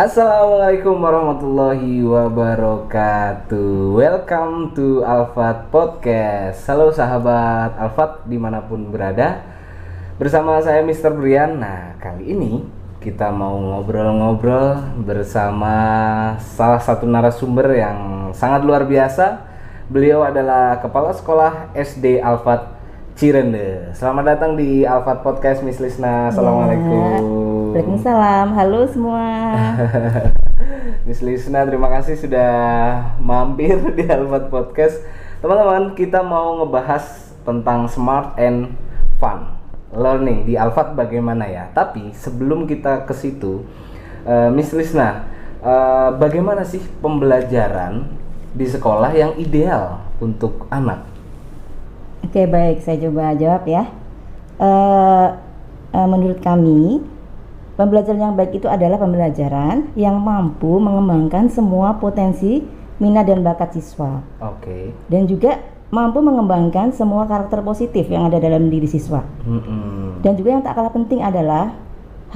Assalamualaikum warahmatullahi wabarakatuh. Welcome to Alfat Podcast. Halo sahabat Alfat di mana pun berada. Bersama saya Mr. Brian. Nah kali ini kita mau ngobrol-ngobrol bersama salah satu narasumber yang sangat luar biasa. Beliau adalah Kepala Sekolah SD Alfat Cirende Selamat datang di Alfat Podcast Miss Lisna Assalamualaikum Waalaikumsalam, halo semua. Miss Lisna, terima kasih sudah mampir di Alfat Podcast. Teman-teman, kita mau ngebahas tentang smart and fun learning di Alfat bagaimana ya. Tapi sebelum kita ke situ, uh, Miss Lisna, uh, bagaimana sih pembelajaran di sekolah yang ideal untuk anak? Oke, baik, saya coba jawab ya. Uh, uh, menurut kami, Pembelajaran yang baik itu adalah pembelajaran yang mampu mengembangkan semua potensi minat dan bakat siswa. Oke. Okay. Dan juga mampu mengembangkan semua karakter positif yang ada dalam diri siswa. Mm-hmm. Dan juga yang tak kalah penting adalah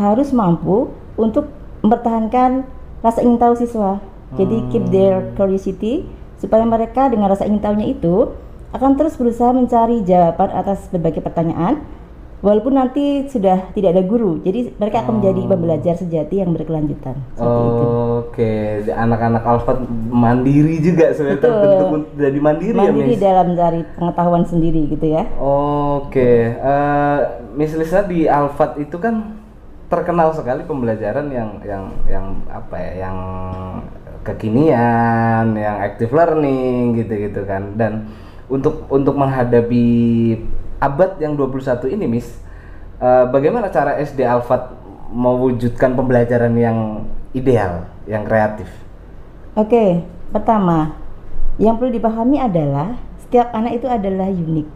harus mampu untuk mempertahankan rasa ingin tahu siswa. Jadi keep their curiosity supaya mereka dengan rasa ingin tahunya itu akan terus berusaha mencari jawaban atas berbagai pertanyaan walaupun nanti sudah tidak ada guru jadi mereka akan menjadi oh. pembelajar sejati yang berkelanjutan oh, oke okay. anak-anak Alfat mandiri juga sebenarnya terbentuk jadi mandiri, mandiri ya Miss? dalam cari pengetahuan sendiri gitu ya oke okay. uh, eh, Miss Lisa di Alfat itu kan terkenal sekali pembelajaran yang yang yang apa ya yang kekinian yang active learning gitu-gitu kan dan untuk untuk menghadapi abad yang 21 ini, Miss, uh, bagaimana cara SD Alfat mewujudkan pembelajaran yang ideal, yang kreatif? Oke, pertama, yang perlu dipahami adalah setiap anak itu adalah unik.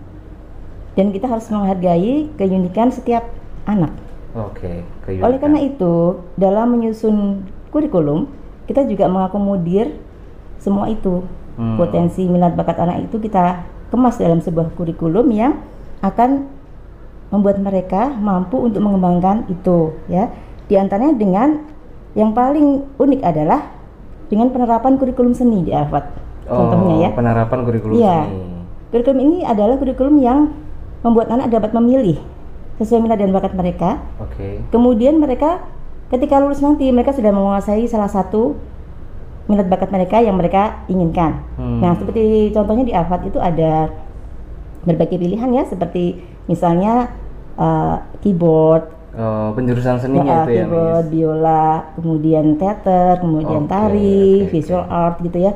Dan kita harus menghargai keunikan setiap anak. Oke, keunikan. Oleh karena itu, dalam menyusun kurikulum, kita juga mengakomodir semua itu. Hmm. Potensi minat bakat anak itu kita kemas dalam sebuah kurikulum yang akan membuat mereka mampu untuk mengembangkan itu ya. Di antaranya dengan yang paling unik adalah dengan penerapan kurikulum seni di Harvard. Oh, contohnya ya. Penerapan kurikulum ya. seni. Kurikulum ini adalah kurikulum yang membuat anak dapat memilih sesuai minat dan bakat mereka. Oke. Okay. Kemudian mereka ketika lulus nanti mereka sudah menguasai salah satu minat bakat mereka yang mereka inginkan. Hmm. Nah, seperti contohnya di Harvard itu ada berbagai pilihan ya seperti misalnya uh, keyboard Oh, penjurusan seni uh, itu ya, keyboard, ya, biola, kemudian teater, kemudian okay, tari, okay, visual okay. art gitu ya.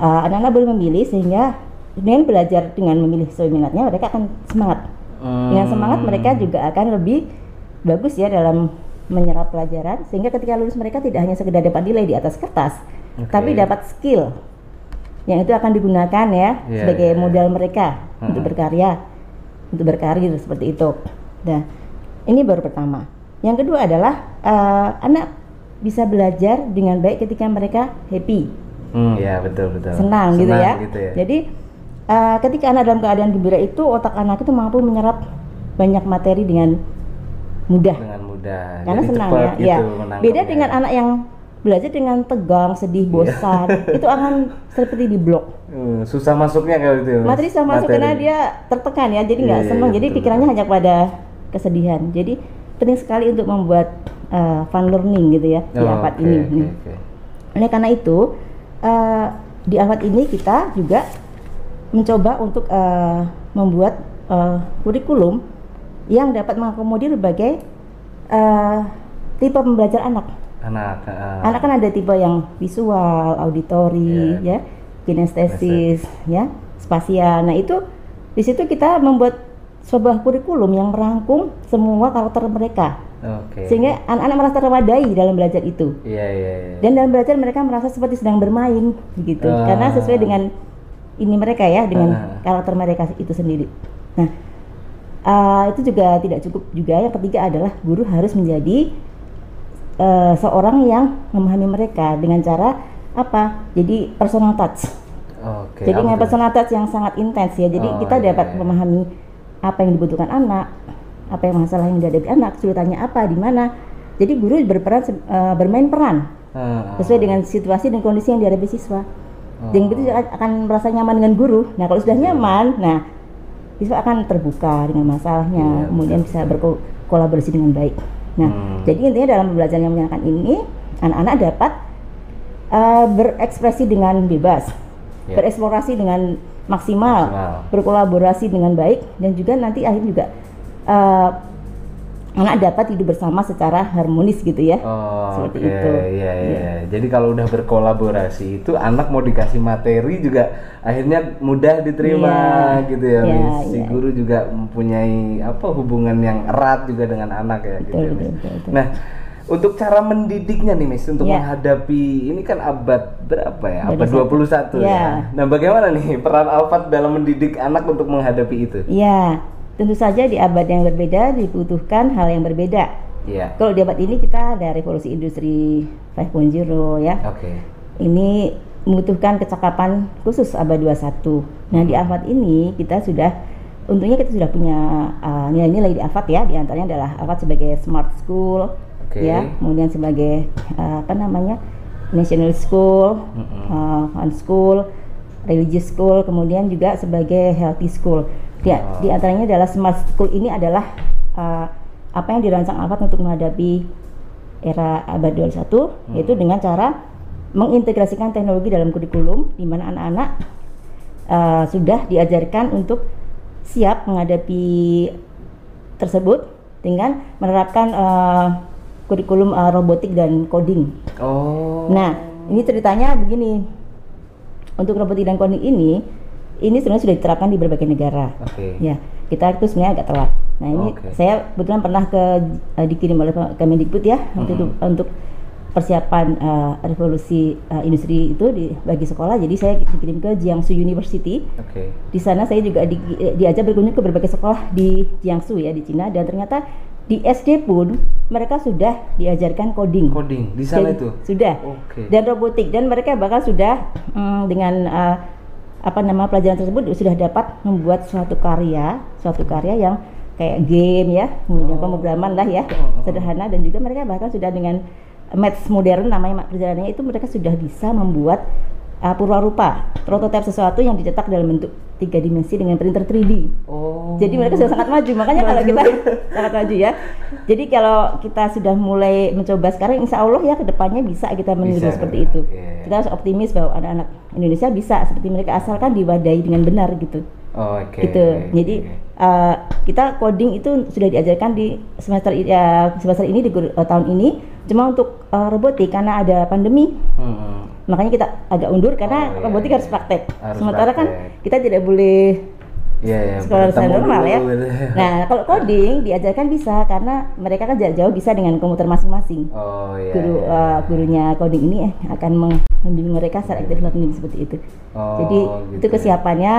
Uh, anak-anak boleh memilih sehingga dengan belajar dengan memilih sesuai minatnya mereka akan semangat. Hmm. Dengan semangat mereka juga akan lebih bagus ya dalam menyerap pelajaran sehingga ketika lulus mereka tidak hanya sekedar dapat nilai di atas kertas, okay. tapi dapat skill yang itu akan digunakan ya yeah, sebagai yeah. modal mereka uh-huh. untuk berkarya, untuk berkarir seperti itu. Nah, ini baru pertama. Yang kedua adalah uh, anak bisa belajar dengan baik ketika mereka happy. Hmm, ya betul betul. Senang, gitu Senang gitu ya. Gitu ya. Jadi uh, ketika anak dalam keadaan gembira itu otak anak itu mampu menyerap banyak materi dengan mudah. Dengan mudah. Karena Jadi senang ya. Gitu ya. Beda dengan anak yang belajar dengan tegang, sedih, iya. bosan, itu akan seperti di blok. Hmm, susah masuknya kalau itu. Materi susah masuk karena dia tertekan ya, jadi nggak yeah, senang. Yeah, jadi betul, pikirannya hanya pada kesedihan. Jadi penting sekali untuk membuat uh, fun learning gitu ya oh, di abad okay, ini. Okay, okay. Oleh karena itu uh, di abad ini kita juga mencoba untuk uh, membuat uh, kurikulum yang dapat mengakomodir berbagai uh, tipe pembelajaran anak anak uh, anak kan ada tipe yang visual auditori yeah. ya kinestesis ya spasial nah itu di situ kita membuat sebuah kurikulum yang merangkum semua karakter mereka okay. sehingga anak-anak merasa terwadai dalam belajar itu yeah, yeah, yeah. dan dalam belajar mereka merasa seperti sedang bermain gitu uh. karena sesuai dengan ini mereka ya dengan uh. karakter mereka itu sendiri nah uh, itu juga tidak cukup juga yang ketiga adalah guru harus menjadi uh, seorang yang memahami mereka dengan cara apa? Jadi personal touch. Okay, Jadi dengan personal touch yang sangat intens ya. Jadi oh, kita iya, dapat iya. memahami apa yang dibutuhkan anak, apa yang masalah yang dihadapi anak, kesulitannya apa, di mana. Jadi guru berperan uh, bermain peran Ah, sesuai dengan situasi dan kondisi yang dihadapi siswa. Dan itu akan merasa nyaman dengan guru. Nah kalau sudah nyaman, nah siswa akan terbuka dengan masalahnya, Iya, kemudian bisa berkolaborasi dengan baik. Nah Hmm. jadi intinya dalam belajar yang menyenangkan ini, anak-anak dapat uh, berekspresi dengan bebas, Ya. bereksplorasi dengan maksimal, Maksimal. berkolaborasi dengan baik, dan juga nanti akhirnya juga uh, anak dapat hidup bersama secara harmonis gitu ya. Oh, Seperti oke, itu. iya, iya. Jadi kalau udah berkolaborasi itu anak mau dikasih materi juga akhirnya mudah diterima Iya. gitu ya, Iya, Miss. Si iya. guru juga mempunyai apa hubungan yang erat juga dengan anak ya, gitu. Betul, ya, betul, betul, betul. Nah, untuk cara mendidiknya nih, Miss, untuk Iya. menghadapi ini kan abad berapa ya? Abad Abad 21 Iya. ya. Nah, bagaimana nih peran Alfat dalam mendidik anak untuk menghadapi itu? Iya, tentu saja di abad yang berbeda dibutuhkan hal yang berbeda. Iya. Kalau di abad ini kita ada revolusi industri 5.0 ya. Oke. Ini membutuhkan kecakapan khusus abad 21. Nah, di abad ini kita sudah untungnya kita sudah punya uh, nilai-nilai di Alfat ya, di antaranya adalah Alfat sebagai smart school Oke. ya, kemudian sebagai uh, apa namanya? national school, Mm-mm. uh, fun school, religious school, kemudian juga sebagai healthy school. Di, Oh. di antaranya adalah smart school ini adalah uh, apa yang dirancang Alfat untuk menghadapi era abad 21 yaitu dengan cara mengintegrasikan teknologi dalam kurikulum di mana anak-anak uh, sudah diajarkan untuk siap menghadapi tersebut dengan menerapkan uh, kurikulum uh, robotik dan coding. Oh. Nah, ini ceritanya begini. Untuk robotik dan coding ini, ini sebenarnya sudah diterapkan di berbagai negara. Oke. Ya, kita itu sebenarnya agak telat. Nah, ini Oke. saya kebetulan pernah ke eh, dikirim oleh Kemendikbud ya waktu itu untuk persiapan eh, revolusi eh, industri itu di bagi sekolah. Jadi saya dikirim ke Jiangsu University. Oke. Di sana saya juga di, diajak berkunjung ke berbagai sekolah di Jiangsu ya di Cina dan ternyata di SD pun mereka sudah diajarkan coding. Coding di sana Jadi, itu. Sudah. Oke. Dan robotik dan mereka bahkan sudah mm, dengan uh, apa nama pelajaran tersebut sudah dapat membuat suatu karya, suatu karya yang kayak game ya, kemudian Oh. pemrograman lah ya, Oh, oh. sederhana dan juga mereka bahkan sudah dengan maths modern namanya perjalanannya itu mereka sudah bisa membuat uh, purwarupa, prototipe sesuatu yang dicetak dalam bentuk tiga dimensi dengan printer 3D. Oh. Jadi mereka sudah sangat maju, makanya kalau Maju. kita sangat maju ya. Jadi kalau kita sudah mulai mencoba sekarang, insya Allah ya ke depannya bisa kita meniru seperti itu. iya. Kita harus optimis bahwa anak-anak Indonesia bisa seperti mereka asalkan diwadahi dengan benar gitu. Oh, Oke. gitu. Jadi uh, kita coding itu sudah diajarkan di semester ya, semester ini di uh, tahun ini. Cuma untuk uh, robotik karena ada pandemi, Hmm. makanya kita agak undur karena Oh, iya, robotik iya. harus praktek. Harus Sementara kan praktek. kita tidak boleh Iya, iya. sekolah desain normal dulu ya. gitu. Nah, kalau coding diajarkan bisa karena mereka kan jarak jauh bisa dengan komputer masing-masing. Oh iya. Guru iya. uh, gurunya coding ini eh, akan membimbing mereka secara active learning seperti itu. Oh, Jadi gitu itu ya. kesiapannya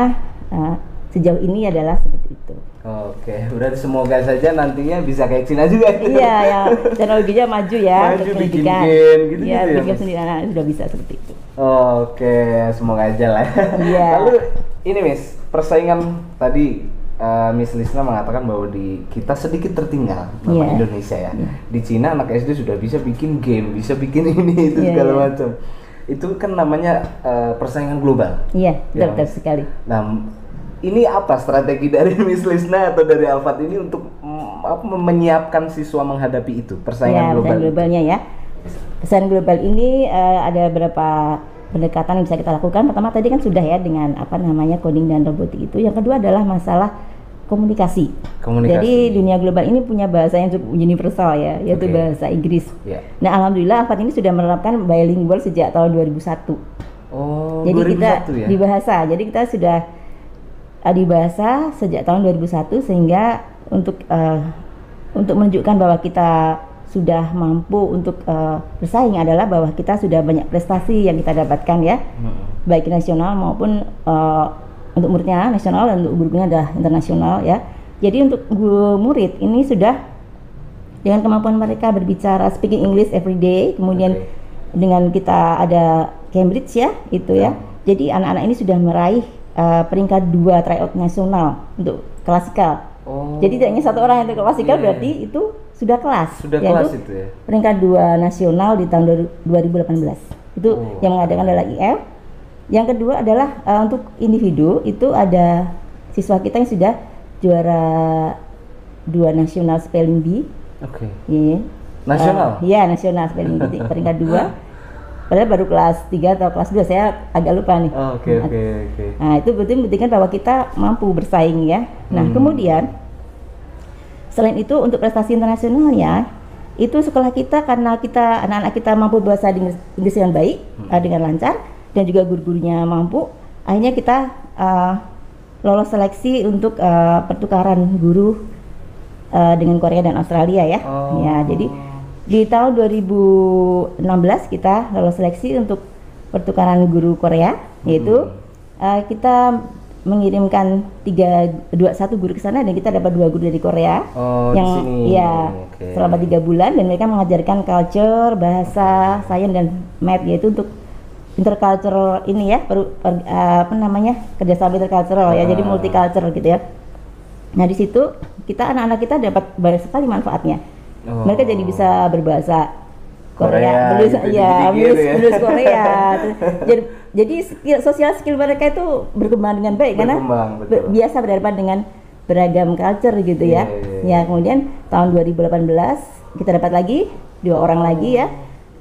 uh, sejauh ini adalah seperti itu. Oke, berarti semoga saja nantinya bisa kayak Cina juga. iya, ya teknologinya maju ya Maju, bikin game Iya, ya, bikin game Mas? sendiri anak sudah bisa seperti itu. Oke, semoga aja lah. Iya. Lalu ini Miss, persaingan tadi eh, Miss Lisna mengatakan bahwa di kita sedikit tertinggal sama Iya. Indonesia ya. Iya. Di Cina anak SD sudah bisa bikin game, bisa bikin ini itu Iya, segala iya. macam. Itu kan namanya eh, persaingan global. Iya, Ya, betul, betul sekali. Nah, ini apa strategi dari Miss Lisna atau dari Alfat ini untuk mm, apa, menyiapkan siswa menghadapi itu persaingan ya, global? persaingan globalnya ya. Persaingan global ini eh, ada beberapa pendekatan yang bisa kita lakukan. Pertama tadi kan sudah ya dengan apa namanya coding dan robotik itu. Yang kedua adalah masalah komunikasi. Komunikasi. Jadi dunia global ini punya bahasa yang cukup universal ya, yaitu Oke. bahasa Inggris. Ya. Nah, alhamdulillah Alfat ini sudah menerapkan bilingual sejak tahun 2001. Oh, Jadi kita 2001 ya? di bahasa. Jadi kita sudah uh, di bahasa sejak tahun 2001 sehingga untuk uh, untuk menunjukkan bahwa kita sudah mampu untuk uh, bersaing adalah bahwa kita sudah banyak prestasi yang kita dapatkan ya Hmm. baik nasional maupun uh, untuk muridnya nasional dan untuk guru-gurunya adalah internasional ya. Jadi untuk guru murid ini sudah dengan kemampuan mereka berbicara speaking English every day, kemudian Oke. dengan kita ada Cambridge ya itu ya. Jadi anak-anak ini sudah meraih uh, peringkat dua tryout nasional untuk klasikal. Oh. Jadi tidak hanya satu orang yang untuk klasikal Iya. berarti itu sudah kelas. Sudah yaitu kelas itu ya. Peringkat dua nasional di tahun 2018. Itu Oh. yang mengadakan adalah IF. Yang kedua adalah eh, untuk individu itu ada siswa kita yang sudah juara dua nasional spelling bee. Oke. Iya. Nasional? Eh, Iya, nasional spelling bee peringkat dua. Padahal baru kelas 3 atau kelas 2 saya agak lupa nih. Oh, Oke oke oke. Nah, itu berarti membuktikan bahwa kita mampu bersaing ya. Nah, Hmm. kemudian selain itu untuk prestasi internasionalnya itu sekolah kita karena kita anak-anak kita mampu bahasa Inggris, Inggris dengan baik, Hmm. eh, dengan lancar dan juga guru-gurunya mampu, akhirnya kita eh, lolos seleksi untuk eh, pertukaran guru eh, dengan Korea dan Australia ya. Oh. Ya, jadi di tahun 2016 kita lolos seleksi untuk pertukaran guru Korea yaitu uh, kita mengirimkan tiga dua satu guru ke sana dan kita dapat dua guru dari Korea Oh, yang ya Oke. selama tiga bulan dan mereka mengajarkan culture bahasa sains dan math yaitu untuk intercultural ini ya per, per- uh, apa namanya kerjasama intercultural ya jadi Ah. multicultural gitu ya nah di situ kita anak-anak kita dapat banyak sekali manfaatnya Oh. mereka jadi bisa berbahasa Korea, gitu, ya, dikit-dikit menulis, ya. menulis Korea. Jadi, jadi skill, sosial skill mereka itu berkembang dengan baik karena betul. biasa berhadapan dengan beragam culture gitu ya. Iya, iya, Ya kemudian tahun 2018 kita dapat lagi dua orang lagi ya.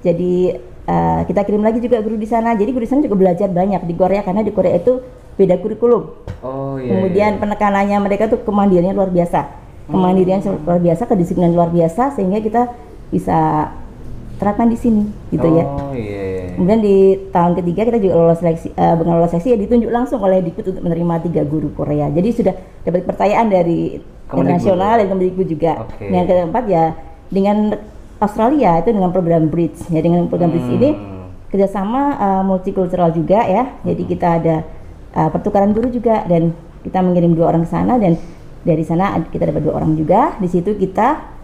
Jadi uh, kita kirim lagi juga guru di sana. Jadi guru di sana juga belajar banyak di Korea karena di Korea itu beda kurikulum. Oh iya. Kemudian iya. penekanannya mereka tuh kemandiriannya luar biasa. Kemandirian luar biasa, kedisiplinan luar biasa sehingga kita bisa terapkan di sini gitu ya. Oh iya. iya. Kemudian di tahun ketiga kita juga lolos seleksi, eh, bukan lolos seleksi ya ditunjuk langsung oleh Dikbud untuk menerima tiga guru Korea. Jadi sudah dapat percayaan dari Kemendikbud. nasional dan Kemendikbud juga. Oke. Yang keempat ya dengan Australia itu dengan program Bridge. Ya dengan program Bridge ini Hmm. kerjasama uh, multikultural juga ya. Jadi kita ada uh, pertukaran guru juga dan kita mengirim dua orang ke sana dan dari sana kita dapat dua orang juga. Di situ kita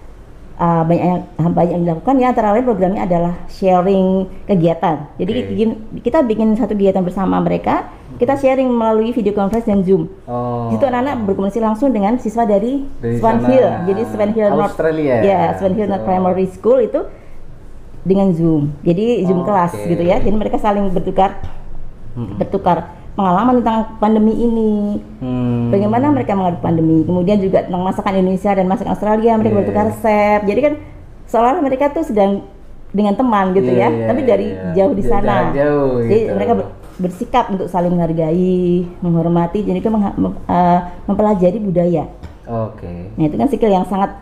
uh, banyak yang banyak yang dilakukan ya antara lain programnya adalah sharing kegiatan. Jadi bikin- kita bikin satu kegiatan bersama mereka, kita sharing melalui video conference dan Zoom. Oh. Di situ anak-anak berkomunikasi langsung dengan siswa dari, Dari Swanhill. sana. Jadi Swanhill North Australia ya? Ya, Swanhill North Oh. Primary School itu dengan Zoom. Jadi Zoom Oh, kelas oke. gitu ya. Jadi mereka saling bertukar Hmm. bertukar pengalaman tentang pandemi ini. Hmm. Bagaimana mereka menghadapi pandemi. Kemudian juga tentang masakan Indonesia dan masakan Australia, mereka Iya, bertukar iya. resep. Jadi kan seolah mereka tuh sedang dengan teman gitu Iya, ya, iya, tapi dari iya. jauh di Jarak sana. jauh Jadi gitu. mereka ber- bersikap untuk saling menghargai, menghormati, jadi kan mengha- eh, mempelajari budaya. Oke. Nah itu kan skill yang sangat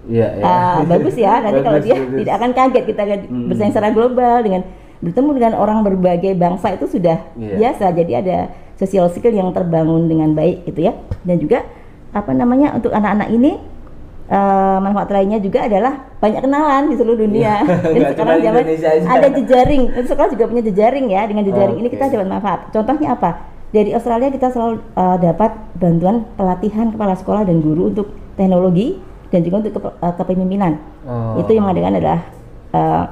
Iya iya. Ah, bagus ya. Nanti kalau dia bagus. tidak akan kaget kita akan Hmm. bersaing secara global dengan bertemu dengan orang berbagai bangsa itu sudah Iya. biasa. Jadi ada social skill yang terbangun dengan baik gitu ya. Dan juga apa namanya untuk anak-anak ini eh, manfaat lainnya juga adalah banyak kenalan di seluruh dunia. Iya. Dan sekarang zaman ada jejaring. Sekolah juga punya jejaring ya. Dengan jejaring ini Oke. kita dapat manfaat. Contohnya apa? Dari Australia kita selalu eh, dapat bantuan pelatihan kepala sekolah dan guru untuk teknologi dan juga untuk eh, kepemimpinan. Oh. Itu yang mengadakan adalah eh,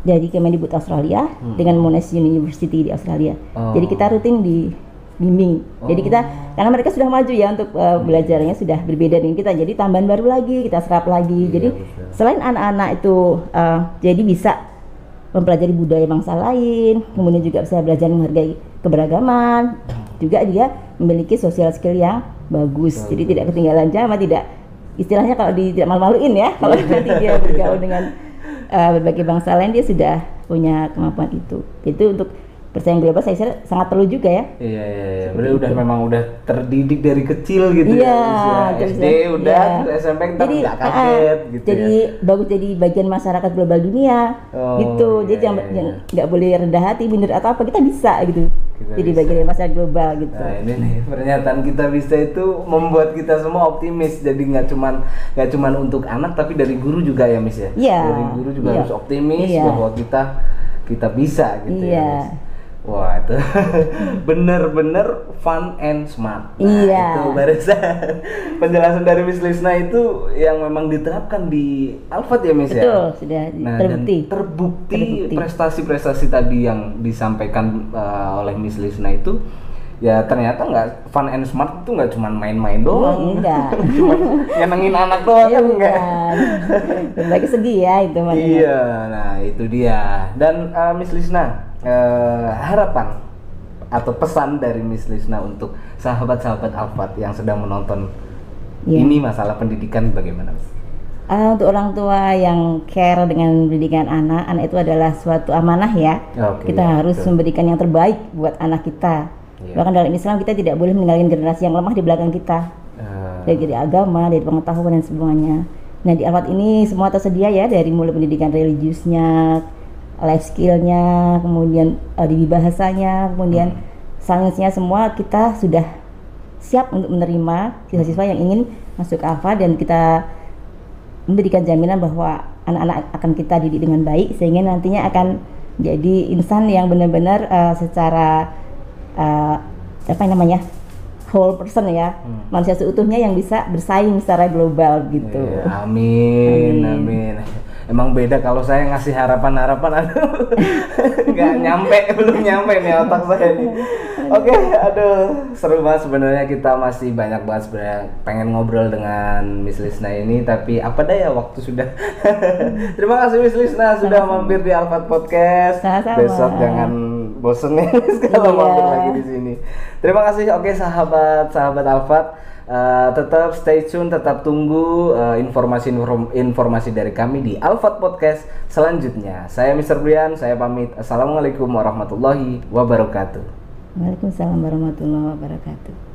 dari Kemendikbud Australia dengan Monash University di Australia. Hmm. Oh. Jadi kita rutin di bimbing. Jadi kita karena mereka sudah maju ya untuk eh, belajarnya sudah berbeda dengan kita. Jadi tambahan baru lagi, kita serap lagi. Iya, jadi betul. selain anak-anak itu eh, jadi bisa mempelajari budaya bangsa lain, kemudian juga bisa belajar menghargai keberagaman, juga dia memiliki social skill yang bagus. Jadi tidak ketinggalan zaman, tidak istilahnya kalau di tidak malu-maluin ya, kalau nanti dia bergaul dengan eh, berbagai bangsa lain dia sudah punya kemampuan itu. Itu untuk persaingan global saya kira sangat perlu juga ya. Iya iya iya. Berarti udah memang udah terdidik dari kecil gitu Iya, ya. terus SD ya, udah, iya. SMP ntar jadi ah, kaget gitu jadi ya. bagus jadi bagian masyarakat global dunia Oh, gitu iya, jadi iya, jangan- iya. nggak boleh rendah hati minder atau apa kita bisa gitu Kita jadi bisa. bagian dari masyarakat global gitu Nah ini nih pernyataan kita bisa itu membuat kita semua optimis jadi nggak cuman nggak cuman untuk anak tapi dari guru juga ya Miss ya Iya, dari guru juga iya. harus optimis Iya. bahwa kita kita bisa gitu ya Iya. Miss. Wah itu bener-bener fun and smart. Nah, Iya. Itu barusan penjelasan dari Miss Lisna itu yang memang diterapkan di Alfat ya Miss ya. betul sudah Nah, terbukti dan terbukti Terbukti. prestasi-prestasi tadi yang disampaikan uh, oleh Miss Lisna itu ya ternyata nggak fun and smart itu nggak cuma main-main doang enggak. cuma nyenengin anak doang Iya, kan enggak bukan. Berbagai segi ya itu iya nah itu dia dan eh, Miss Lisna eh, harapan atau pesan dari Miss Lisna untuk sahabat-sahabat Alfat yang sedang menonton Iya. ini masalah pendidikan bagaimana? Ah, untuk orang tua yang care dengan pendidikan anak, anak itu adalah suatu amanah ya. Oke, kita ya, harus betul. memberikan yang terbaik buat anak kita. Iya. Bahkan dalam Islam kita tidak boleh meninggalkan generasi yang lemah di belakang kita. Eh, Dari, dari agama, dari pengetahuan dan semuanya. Nah di Alfat ini semua tersedia ya dari mulai pendidikan religiusnya, life skillnya, kemudian uh, di bahasanya, kemudian sainsnya semua kita sudah siap untuk menerima siswa-siswa yang ingin masuk ke Alfa dan kita memberikan jaminan bahwa anak-anak akan kita didik dengan baik sehingga nantinya akan jadi insan yang benar-benar uh, secara uh, apa namanya whole person ya manusia seutuhnya yang bisa bersaing secara global gitu. Iya, amin, amin. Emang beda kalau saya ngasih harapan-harapan, aduh, nggak nyampe, belum nyampe nih otak saya nih. Oke, aduh, seru banget sebenarnya kita masih banyak banget sebenarnya pengen ngobrol dengan Miss Lisna ini, tapi apa daya waktu sudah. Terima kasih Miss Lisna sudah mampir di Alfat Podcast. Sama-sama. Besok jangan bosen nih kalau Iya. mampir lagi di sini. Terima kasih, oke sahabat sahabat Alfat. Uh, tetap stay tune, tetap tunggu uh, informasi informasi dari kami di Alfat Podcast selanjutnya. Saya Mr. Brian, saya pamit. Assalamualaikum warahmatullahi wabarakatuh. Waalaikumsalam warahmatullahi wabarakatuh.